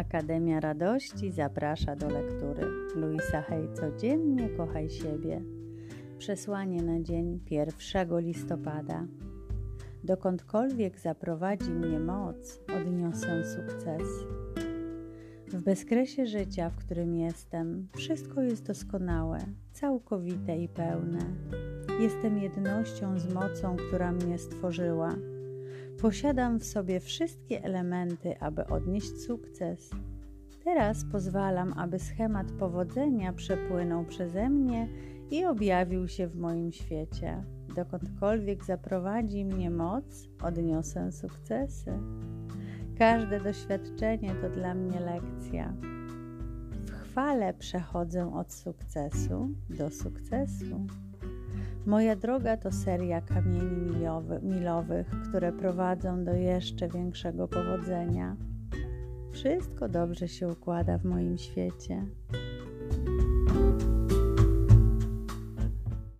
Akademia Radości zaprasza do lektury. Luisa Hej, codziennie kochaj siebie. Przesłanie na dzień 1 listopada. Dokądkolwiek zaprowadzi mnie moc, odniosę sukces. W bezkresie życia, w którym jestem, wszystko jest doskonałe, całkowite i pełne. Jestem jednością z mocą, która mnie stworzyła Posiadam w sobie wszystkie elementy, aby odnieść sukces. Teraz pozwalam, aby schemat powodzenia przepłynął przeze mnie i objawił się w moim świecie. Dokądkolwiek zaprowadzi mnie moc, odniosę sukcesy. Każde doświadczenie to dla mnie lekcja. W chwale przechodzę od sukcesu do sukcesu. Moja droga to seria kamieni milowy, milowych, które prowadzą do jeszcze większego powodzenia. Wszystko dobrze się układa w moim świecie.